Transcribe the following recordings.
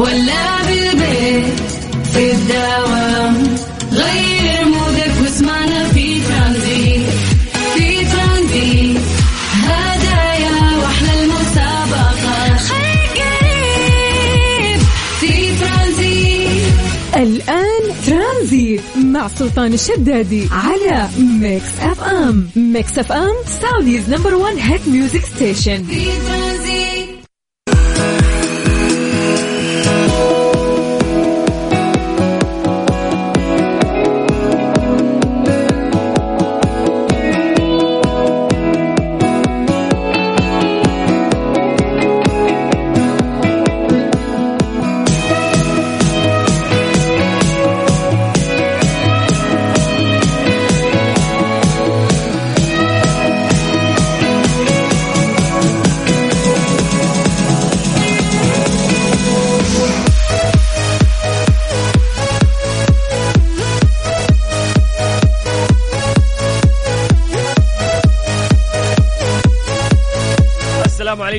ولا بالبيت في الدوام غير mood ك واسمعنا في ترانزيت. في ترانزيت هدايا وأحلى المسابقة. خليك قريب في ترانزيت. الآن ترانزيت مع سلطان الشدادي على Mix FM. Mix FM Saudi's number 1 hit music station في ترانزيت.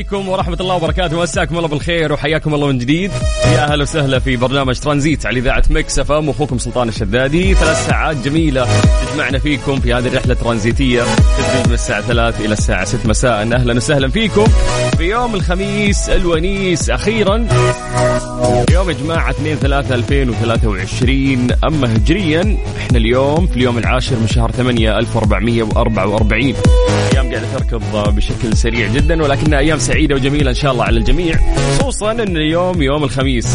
عليكم ورحمة الله وبركاته. مساكم الله بالخير وحياكم الله من جديد. يا أهلا وسهلا في برنامج ترانزيت على إذاعة Mix FM. أخوكم سلطان الشدادي. ثلاث ساعات جميلة تجمعنا فيكم في هذه الرحلة الترانزيتية. تبدأ من الساعة 3 إلى الساعة 6 مساء. أهلا وسهلا فيكم. في يوم الخميس الونيس أخيرا. يوم يا جماعة 2 3 2023 أما هجريا إحنا اليوم في اليوم العاشر من شهر 8 1444 أيام قاعدة تركض بشكل سريع جدا ولكنها أيام سعيدة وجميلة إن شاء الله على الجميع خصوصا أن اليوم يوم الخميس.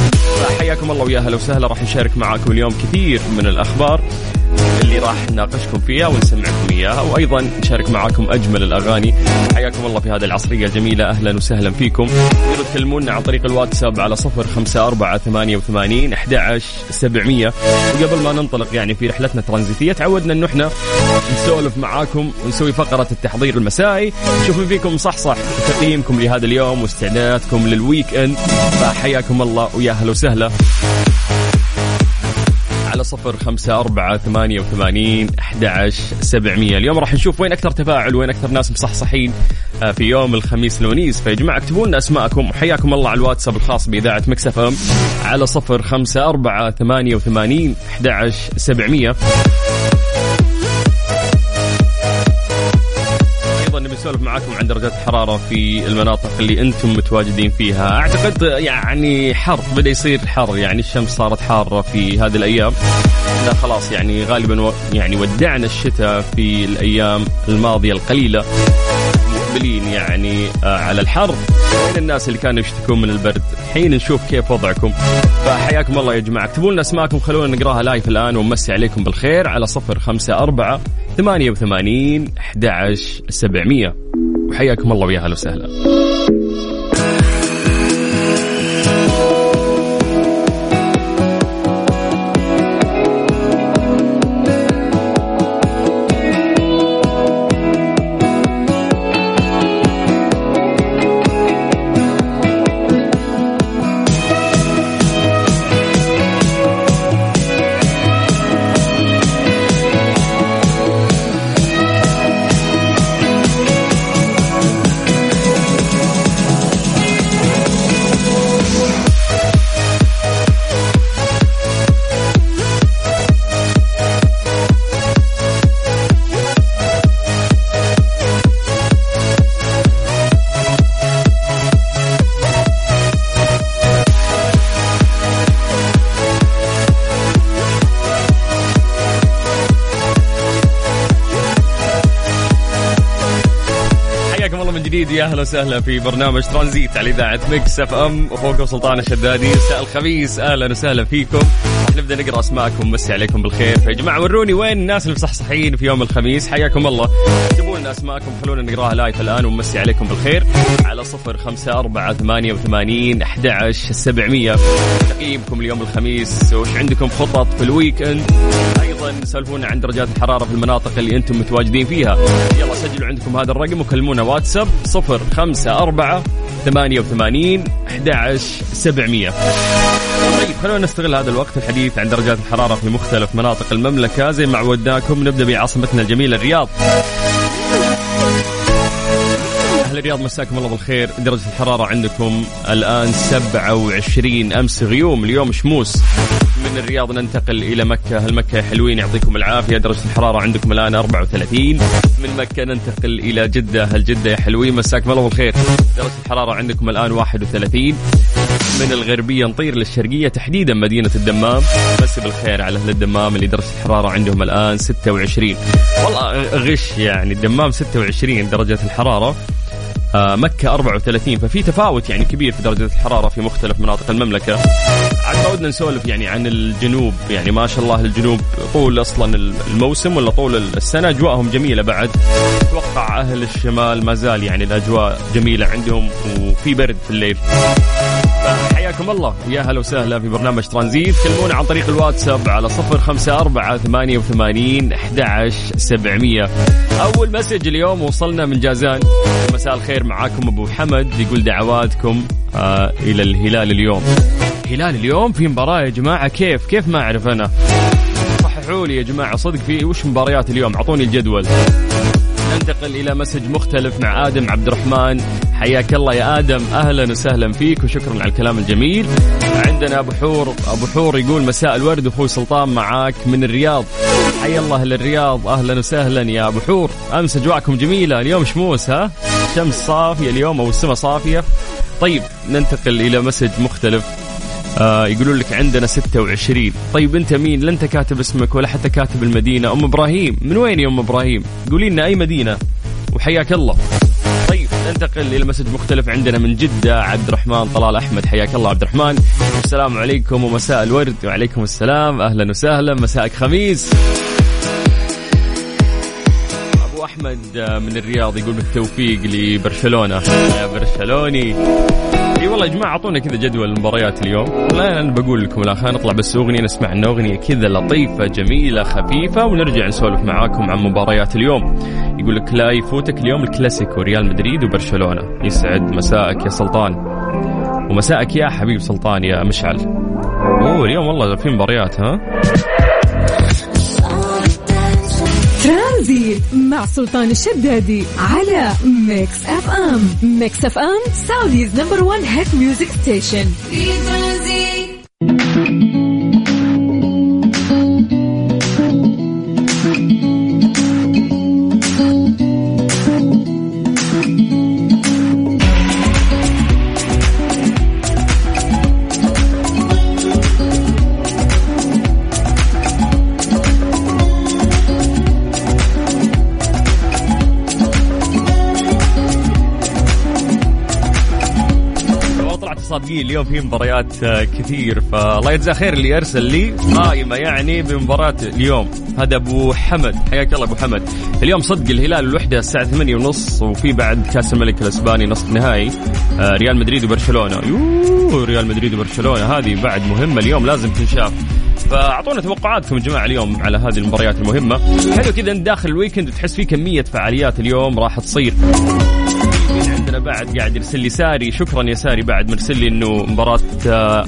حياكم الله ويا هلا وسهلا راح نشارك معاكم اليوم كثير من الأخبار. اللي راح نناقشكم فيها ونسمعكم إياها وأيضا نشارك معاكم أجمل الأغاني. حياكم الله في هذه العصرية الجميلة. أهلا وسهلا فيكم. تقدروا تكلمونا عن طريق الواتساب على صفر خمسة أربعة ثمانية وثمانين أحد سبعمية. وقبل ما ننطلق يعني في رحلتنا الترانزيتية تعودنا أنه إحنا نسولف معاكم ونسوي فقرة التحضير المسائي. نشوف فيكم صحصح تقييمكم لهذا اليوم واستعداداتكم لل weekend فحياكم الله ويا هلا وسهلا. صفر خمسة أربعة ثمانية وثمانين أحد سبعمية. اليوم راح نشوف وين أكثر تفاعل وين أكثر ناس مصحصحين آه، في يوم الخميس الونيس فيا جماعة اكتبوا لنا أسماءكم وحياكم الله على الواتساب الخاص بإذاعة Mix FM على صفر خمسة أربعة ثمانية وثمانين أحد سبعمية. نسولف معاكم عن درجات الحرارة في المناطق اللي أنتم متواجدين فيها، أعتقد يعني حر بدأ يصير حر يعني الشمس صارت حارة في هذه الأيام. لا خلاص يعني غالبا و يعني ودعنا الشتاء في الأيام الماضية القليلة. مقبلين يعني آه، على الحر. وين الناس اللي كانوا يشتكون من البرد. الحين نشوف كيف وضعكم. فحياكم الله يا جماعة. اكتبوا لنا اسماءكم خلونا نقراها لايف الآن ونمسي عليكم بالخير. على صفر خمسة أربعة ثمانية وثمانين أحد سبعمية. وحياكم الله ويا هلا وسهلا. جديد. يا أهلا وسهلا في برنامج ترانزيت على إذاعة Mix FM. اخوكم سلطان الشدادي مساء الخميس. أهلا وسهلا فيكم. نبدأ نقرأ أسماءكم. مسي عليكم بالخير. فيا جماعة وروني وين الناس اللي مصحصحين في يوم الخميس؟ حياكم الله. لنا أسماءكم خلونا نقراها live الآن ونمسي عليكم بالخير. على صفر خمسة أربعة ثمانية وثمانين أحد سبعمية. تقييمكم اليوم الخميس وش عندكم خطط في ال weekend أيضا سالفونا عن درجات الحرارة في المناطق اللي أنتم متواجدين فيها. يلا سجلوا عندكم هذا الرقم وكلمونا واتساب صفر خمسة أربعة ثمانية وثمانين أحد سبعمية. طيب خلونا نستغل هذا الوقت الحديث عن درجات الحرارة في مختلف مناطق المملكة. زي ما عودناكم نبدأ بعاصمتنا الجميلة الرياض. أهل الرياض مساكم الله بالخير. درجة الحرارة عندكم الآن 27 أمس غيوم اليوم شموس. من الرياض ننتقل إلى مكة. هل مكة حلوين يعطيكم العافية. درجة الحرارة عندكم الآن 34 من مكة ننتقل إلى جدة. هل جدة يا حلوين مساكم الله بالخير. درجة الحرارة عندكم الآن 31 من الغربية نطير للشرقية تحديدا مدينة الدمام. بس بالخير على أهل الدمام اللي درجة الحرارة عندهم الآن 26 والله غش يعني. الدمام 26 درجة الحرارة. مكة 34 ففي تفاوت يعني كبير في درجة الحرارة في مختلف مناطق المملكة. عاد ما ودنا نسولف يعني عن الجنوب يعني ما شاء الله الجنوب طول أصلا الموسم ولا طول السنة أجواءهم جميلة بعد. أتوقع أهل الشمال ما زال يعني الأجواء جميلة عندهم وفي برد في الليل. حياكم الله. ويا هلا وسهلا في برنامج ترانزيت. كلمونا عن طريق الواتساب على صفر خمسة أربعة ثمانية وثمانين سبعمية. أول مسج اليوم وصلنا من جازان. مساء الخير معاكم أبو حمد يقول دعواتكم آه إلى الهلال اليوم. هلال اليوم في مباراة يا جماعة كيف؟ كيف ما أعرف أنا. صححوا لي يا جماعة صدق في وش مباريات اليوم؟ أعطوني الجدول. ننتقل إلى مسج مختلف مع آدم عبد الرحمن حياك الله يا آدم. أهلا وسهلا فيك وشكرا على الكلام الجميل. عندنا أبو حور أبو حور يقول مساء الورد أخوي سلطان معاك من الرياض. حيا الله للرياض أهلا وسهلا يا أبو حور. أمس أجواءكم جميلة. اليوم شموس ها؟ شمس صافية اليوم أو السماء صافية. طيب ننتقل إلى message مختلف. آه يقولون لك عندنا 26 طيب أنت مين؟ لا انت كاتب اسمك ولا حتى كاتب المدينة. أم إبراهيم. من وين يا أم إبراهيم؟ قولي لنا أي مدينة؟ وحياك الله. ننتقل إلى message مختلف عندنا من جدة عبد الرحمن طلال أحمد. حياك الله عبد الرحمن. السلام عليكم ومساء الورد. وعليكم السلام. أهلا وسهلا. مساءك خميس. أبو أحمد من الرياض يقول بالتوفيق لبرشلونة. يا برشلوني. إي والله يا جماعة أعطونا كذا جدول المباريات اليوم. لا أنا بقول لكم لا خلينا نطلع بس أغنية نسمع لنا أغنية كذا لطيفة جميلة خفيفة ونرجع نسولف معاكم عن مباريات اليوم. يقول لك لا يفوتك اليوم الكلاسيكو ريال مدريد وبرشلونة. يسعد مساءك يا سلطان. ومساءك يا حبيب سلطان يا مشعل. أوه اليوم والله في مباريات ها؟ ترانزيت مع سلطان الشدادي على Mix FM. Mix FM Saudi's number 1 hit music station. في ترانزيت. اليوم في مباريات آه، كثير. فالله يجزاه خير اللي ارسل لي قائمة يعني بمباراة اليوم. هذا أبو حمد. حياك الله أبو حمد. اليوم صدق الهلال الوحدة الساعة 8 ونص وفي بعد كأس الملك الأسباني نصف نهائي آه، ريال مدريد وبرشلونة. يوه ريال مدريد وبرشلونة. هذه بعد مهمة اليوم لازم تنشاف. فأعطونا توقعاتكم يا جماعة اليوم على هذه المباريات المهمة. حلو كذا داخل ال weekend وتحس في كمية فعاليات اليوم راح تصير. عندنا بعد قاعد يرسل لي ساري. شكرا يا ساري بعد مرسل لي إنه مباراة آه،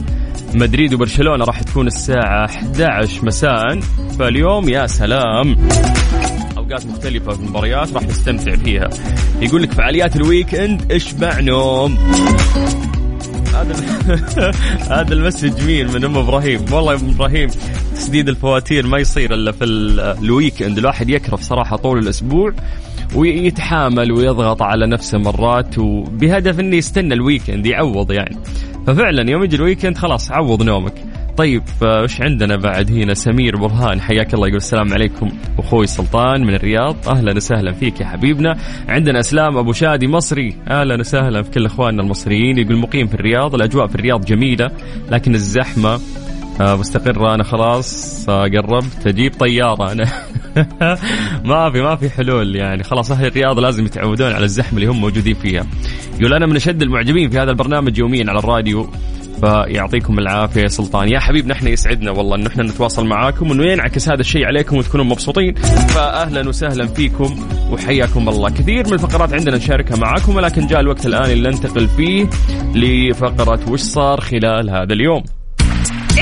مدريد وبرشلونة راح تكون الساعة 11 مساء. فاليوم يا سلام. أوقات مختلفة في المباريات راح نستمتع فيها. يقول لك فعاليات ال weekend اشبع نوم هذا هذا ال message مين؟ من أم إبراهيم. والله يا أم إبراهيم تسديد الفواتير ما يصير إلا في ال- ال weekend الواحد يكرف صراحة طول الأسبوع. ويتحامل ويضغط على نفسه مرات وبهدف إنه يستنى ال weekend يعوض يعني. ففعلا يوم يجي ال weekend خلاص عوض نومك. طيب وش عندنا بعد هنا؟ سمير برهان حياك الله يقول السلام عليكم أخوي سلطان من الرياض. أهلا وسهلا فيك يا حبيبنا. عندنا أسلام أبو شادي مصري. أهلا وسهلا في كل إخواننا المصريين. يقول مقيم في الرياض الأجواء في الرياض جميلة لكن الزحمة آه، مستقرة. أنا خلاص آه، قربت. أجيب طيارة. أنا ما في ما في حلول يعني. خلاص أهل الرياض لازم يتعودون على الزحمة اللي هم موجودين فيها. يقول أنا من أشد المعجبين في هذا البرنامج يوميا على الراديو. فيعطيكم العافية يا سلطان. يا حبيبنا إحنا يسعدنا والله انه إحنا نتواصل معاكم وإنه ينعكس هذا الشيء عليكم وتكونوا مبسوطين. فاهلا وسهلا فيكم وحياكم الله. كثير من الفقرات عندنا نشاركها معاكم ولكن جاء الوقت الآن اللي ننتقل فيه لفقرة وش صار خلال هذا اليوم؟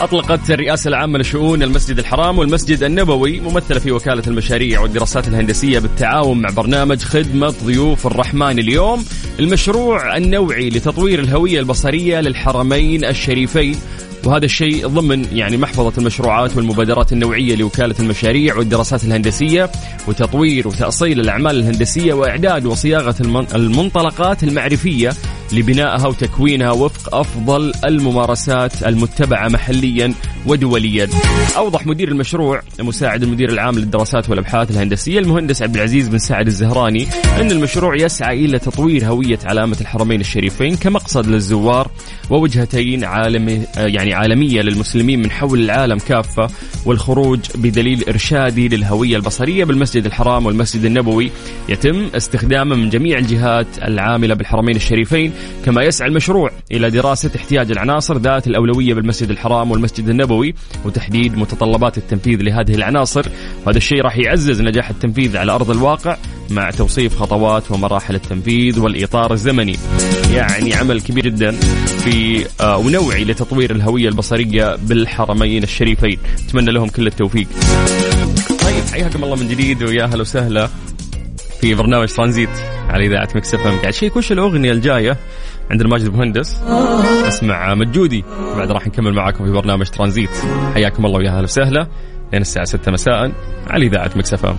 أطلقت الرئاسة العامة لشؤون المسجد الحرام والمسجد النبوي ممثلة في وكالة المشاريع والدراسات الهندسية بالتعاون مع برنامج خدمة ضيوف الرحمن اليوم. المشروع النوعي لتطوير الهوية البصرية للحرمين الشريفين. وهذا الشيء ضمن يعني محفظة المشروعات والمبادرات النوعية لوكالة المشاريع والدراسات الهندسية وتطوير وتأصيل الأعمال الهندسية وإعداد وصياغة المنطلقات المعرفية لبنائها وتكوينها وفق أفضل الممارسات المتبعة محليا ودوليا. أوضح مدير المشروع مساعد المدير العام للدراسات والأبحاث الهندسية المهندس عبد العزيز بن سعد الزهراني أن المشروع يسعى إلى تطوير هوية علامة الحرمين الشريفين كمقصد للزوار ووجهتين عالمي يعني عالمية للمسلمين من حول العالم كافة والخروج بدليل إرشادي للهوية البصرية بالمسجد الحرام والمسجد النبوي. يتم استخدامه من جميع الجهات العاملة بالحرمين الشريفين كما يسعى المشروع إلى دراسة احتياج العناصر ذات الأولوية بالمسجد الحرام والمسجد النبوي وتحديد متطلبات التنفيذ لهذه العناصر. وهذا الشيء راح يعزز نجاح التنفيذ على أرض الواقع مع توصيف خطوات ومراحل التنفيذ والإطار الزمني. يعني عمل كبير جدا في آه ونوعي لتطوير الهوية البصرية بالحرمين الشريفين. أتمنى لهم كل التوفيق. طيب حياكم الله من جديد ويا أهلا وسهلا. في برنامج ترانزيت على إذاعة Mix FM. قاعد أشيك وش الأغنية الجاية عند الماجد المهندس. أسمع مجودي بعد راح نكمل معاكم في برنامج ترانزيت. حياكم الله ويا أهلا وسهلا. لين الساعة 6 مساء على إذاعة Mix FM.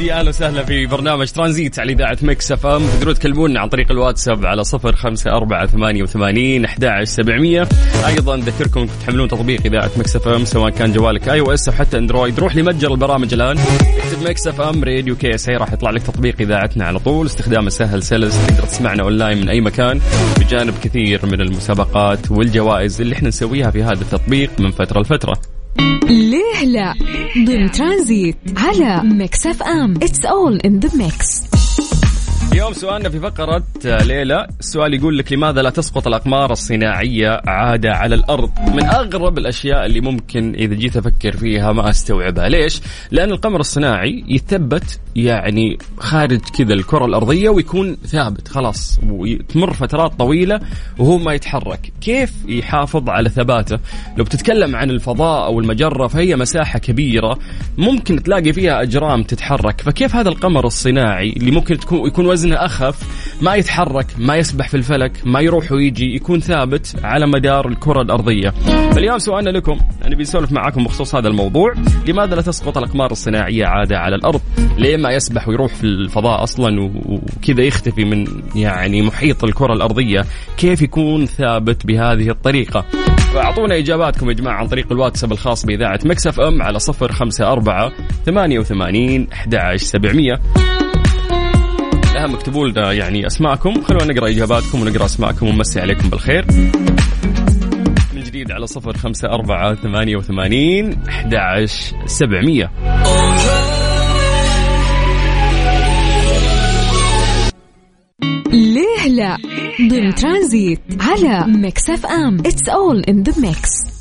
وسهلا في برنامج ترانزيت على إذاعة Mix FM. تقدرون تكلمونا عن طريق الواتساب على صفر خمسة أربعة ثمانية وثمانين أحد سبعمية. أيضا نذكركم تحملون تطبيق إذاعة Mix FM سواء كان جوالك iOS أو حتى Android. روح لمتجر البرامج الآن. اكتب Mix FM Radio KSA راح يطلع لك تطبيق إذاعتنا على طول. استخدامه سهل سلس تقدر تسمعنا أونلاين من أي مكان بجانب كثير من المسابقات والجوائز اللي إحنا نسويها في هذا التطبيق من فترة لفترة. ليه لا؟ ضمن ترانزيت على Mix FM. It's all in the mix اليوم سؤالنا في فقرة ليه لا. السؤال يقول لك لماذا لا تسقط الأقمار الصناعية عادة على الأرض؟ من أغرب الأشياء اللي ممكن إذا جيت أفكر فيها ما أستوعبها. ليش؟ لأن القمر الصناعي يثبت يعني خارج كذا الكرة الأرضية ويكون ثابت خلاص وتمر فترات طويلة وهو ما يتحرك. كيف يحافظ على ثباته؟ لو بتتكلم عن الفضاء أو المجرة فهي مساحة كبيرة ممكن تلاقي فيها أجرام تتحرك. فكيف هذا القمر الصناعي اللي ممكن تكون يكون وزنه أخف ما يتحرك ما يسبح في الفلك ما يروح ويجي يكون ثابت على مدار الكرة الأرضية؟ فاليوم سؤالنا لكم يعني بنسولف معاكم بخصوص هذا الموضوع. لماذا لا تسقط الأقمار الصناعية عادة على الأرض؟ ليه ما يسبح ويروح في الفضاء أصلا وكذا يختفي من يعني محيط الكرة الأرضية. كيف يكون ثابت بهذه الطريقة؟ فأعطونا إجاباتكم يا جماعة عن طريق الواتساب الخاص بإذاعة مكسف أم على صفر خمسة أربعة ثمانية وثمانين أحد سبعمية. اهم اكتبوا لنا يعني أسماءكم. خلونا نقرأ إجاباتكم ونقرأ أسماءكم ونمسي عليكم بالخير. من جديد على صفر خمسة أربعة ثمانية وثمانين أحد سبعمية. ليه لا ضمن ترانزيت على Mix FM. It's all in the mix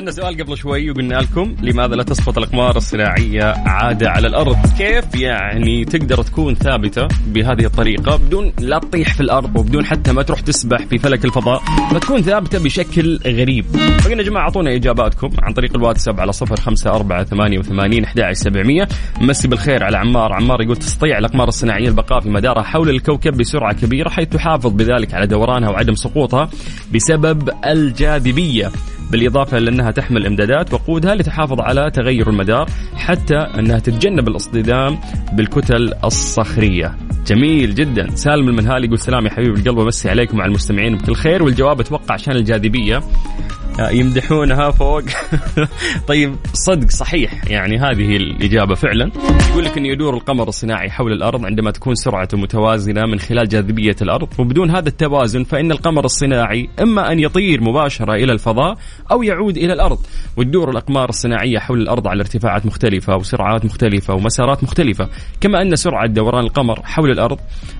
سألنا سؤال قبل شوي وقلنا لكم لماذا لا تسقط الأقمار الصناعية عادة على الأرض؟ كيف يعني تقدر تكون ثابتة بهذه الطريقة بدون لا تطيح في الأرض وبدون حتى ما تروح تسبح في فلك الفضاء فتكون ثابتة بشكل غريب. فقلنا يا جماعة أعطونا إجاباتكم عن طريق الواتساب على صفر خمسة أربعة ثمانية وثمانين سبعمية. مسي بالخير على عمار. عمار يقول تستطيع الأقمار الصناعية البقاء في مدارها حول الكوكب بسرعة كبيرة حيث تحافظ بذلك على دورانها وعدم سقوطها بسبب الجاذبية. بالإضافة لأنها تحمل إمدادات وقودها لتحافظ على تغير المدار حتى أنها تتجنب الاصطدام بالكتل الصخرية. جميل جدا. سالم المنهالي يقول سلام يا حبيبي القلب ومسي عليكم وعلى المستمعين بكل خير والجواب أتوقع عشان الجاذبية. يمدحونها فوق. طيب صدق صحيح يعني هذه الإجابة فعلا. يقول لك أن يدور القمر الصناعي حول الأرض عندما تكون سرعته متوازنة من خلال جاذبية الأرض. وبدون هذا التوازن فإن القمر الصناعي إما أن يطير مباشرة إلى الفضاء أو يعود إلى الأرض. وتدور الأقمار الصناعية حول الأرض على ارتفاعات مختلفة وسرعات مختلفة ومسارات مختلفة. كما أن سرعة دوران القمر حول الأرض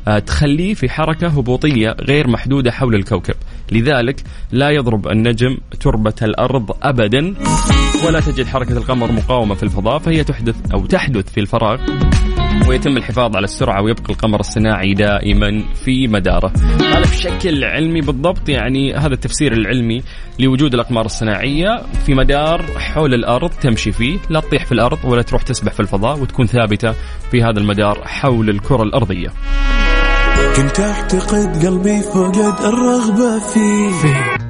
آه، تخليه في حركة هبوطية غير محدودة حول الكوكب. لذلك لا يضرب النجم تربة الأرض أبدا ولا تجد حركة القمر مقاومة في الفضاء فهي تحدث أو تحدث في الفراغ ويتم الحفاظ على السرعة ويبقى القمر الصناعي دائما في مدارة. هذا بشكل علمي بالضبط يعني هذا التفسير العلمي لوجود الأقمار الصناعية في مدار حول الأرض تمشي فيه. لا تطيح في الأرض ولا تروح تسبح في الفضاء وتكون ثابتة في هذا المدار حول الكرة الأرضية. كنت أعتقد قلبي فقد الرغبة فيه.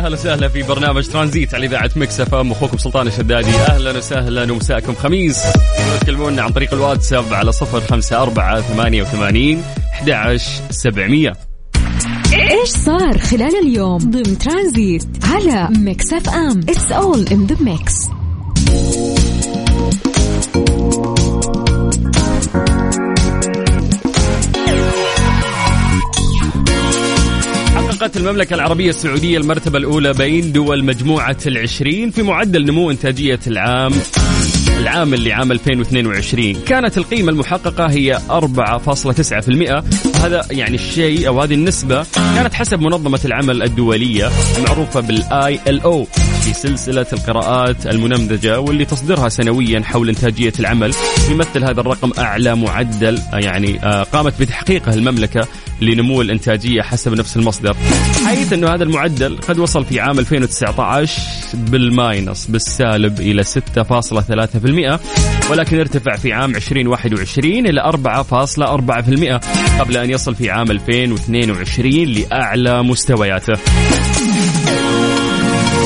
أهلا وسهلا في برنامج ترانزيت على إذاعة Mix FM. أخوكم سلطان الشدادي. أهلا وسهلا ومساءكم خميس. تكلمونا عن طريق الواتساب على صفر خمسة أربعة ثمانية وثمانين أحد عشر سبعمية. إيش صار خلال اليوم ضمن ترانزيت على Mix FM؟ It's all in the mix حققت المملكة العربية السعودية المرتبة الأولى بين دول مجموعة العشرين في معدل نمو إنتاجية العام العام اللي عام 2022 كانت القيمة المحققة هي 4.9% هذا يعني الشيء أو هذه النسبة كانت حسب منظمة العمل الدولية المعروفة بالآي إل أو في سلسلة القراءات المنمذجة واللي تصدرها سنويا حول إنتاجية العمل. يمثل هذا الرقم أعلى معدل يعني آه، قامت بتحقيقه المملكة لنمو الإنتاجية حسب نفس المصدر. حيث أنه هذا المعدل قد وصل في عام 2019 بالماينس بالسالب إلى 6.3% ولكن ارتفع في عام 2021 إلى 4.4% قبل أن يصل في عام 2022 لأعلى مستوياته.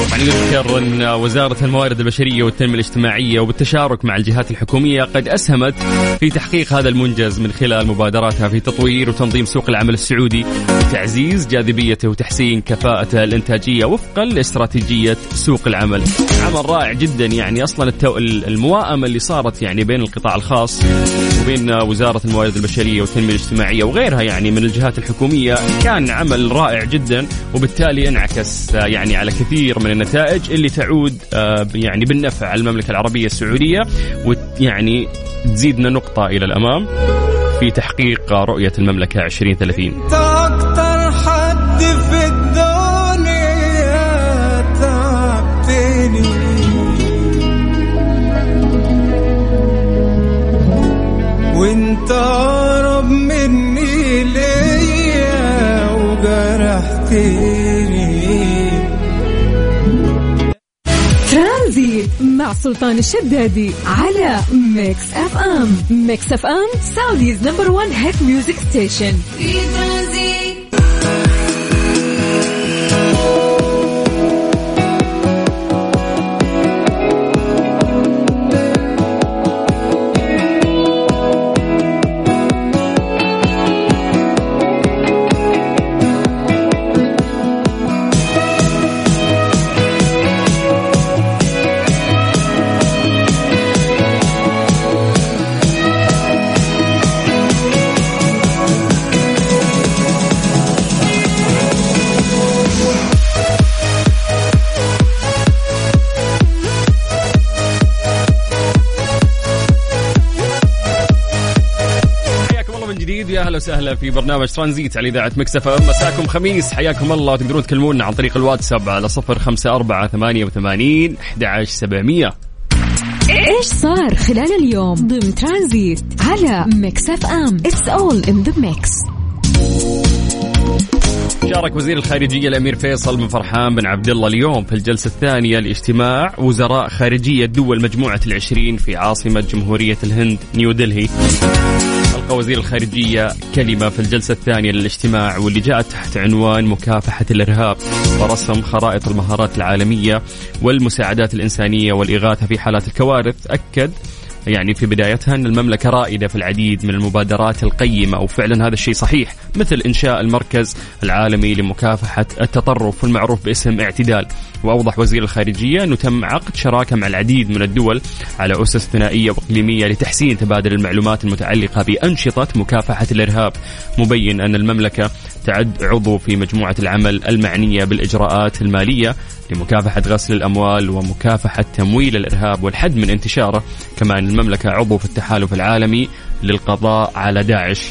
طبعا يذكر أن وزارة الموارد البشرية والتنمية الاجتماعية وبالتشارك مع الجهات الحكومية قد أسهمت في تحقيق هذا المنجز من خلال مبادراتها في تطوير وتنظيم سوق العمل السعودي وتعزيز جاذبيته وتحسين كفاءته الإنتاجية وفقا لاستراتيجية سوق العمل. عمل رائع جدا يعني. أصلا التو... المواءمه اللي صارت يعني بين القطاع الخاص وبين وزارة الموارد البشرية والتنمية الاجتماعية وغيرها يعني من الجهات الحكومية كان عمل رائع جدا وبالتالي انعكس يعني على كثير من النتائج اللي تعود آه، يعني بالنفع على المملكة العربية السعودية ويعني تزيدنا نقطة إلى الأمام في تحقيق رؤية المملكة 2030 وانت اقرب مني ليا وجرحتني. ترانزيت مع سلطان الشدادي على Mix FM. Mix FM Saudi's number 1 hit music station. في ترانزيت أهلا وسهلا في برنامج ترانزيت على إذاعة Mix FM مساكم خميس. حياكم الله. تقدرون تكلمونا عن طريق الواتساب على صفر خمسة أربعة ثمانية وثمانين أحد عشر سبعمية. إيش صار خلال اليوم ضمن ترانزيت على Mix FM؟ It's all in the mix شارك وزير الخارجية الأمير فيصل بن فرحان بن عبد الله اليوم في الجلسة الثانية لاجتماع وزراء خارجية دول مجموعة العشرين في عاصمة جمهورية الهند نيو دلهي. ألقى وزير الخارجية كلمة في الجلسة الثانية للاجتماع واللي جاءت تحت عنوان مكافحة الإرهاب ورسم خرائط المهارات العالمية والمساعدات الإنسانية والإغاثة في حالات الكوارث. أكد يعني في بدايتها أن المملكة رائدة في العديد من المبادرات القيمة وفعلا هذا الشيء صحيح مثل إنشاء المركز العالمي لمكافحة التطرف والمعروف باسم اعتدال. وأوضح وزير الخارجية أنه تم عقد شراكة مع العديد من الدول على أسس ثنائية وإقليمية لتحسين تبادل المعلومات المتعلقة بأنشطة مكافحة الإرهاب. مبين أن المملكة تعد عضو في مجموعة العمل المعنية بالإجراءات المالية لمكافحة غسل الأموال ومكافحة تمويل الإرهاب والحد من انتشاره كما أن المملكة عضو في التحالف العالمي للقضاء على داعش.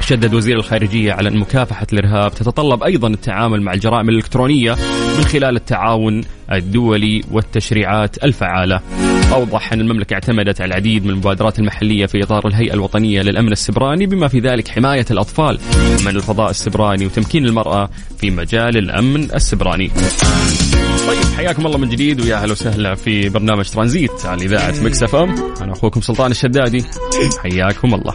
شدد وزير الخارجية على أن مكافحة الإرهاب تتطلب أيضا التعامل مع الجرائم الإلكترونية من خلال التعاون الدولي والتشريعات الفعالة. أوضح أن المملكة اعتمدت على العديد من المبادرات المحلية في إطار الهيئة الوطنية للأمن السيبراني بما في ذلك حماية الأطفال. من الفضاء السيبراني وتمكين المرأة في مجال الأمن السيبراني. طيب حياكم الله من جديد ويا أهلا وسهلا في برنامج ترانزيت على إذاعة Mix FM. أنا أخوكم سلطان الشدادي. حياكم الله.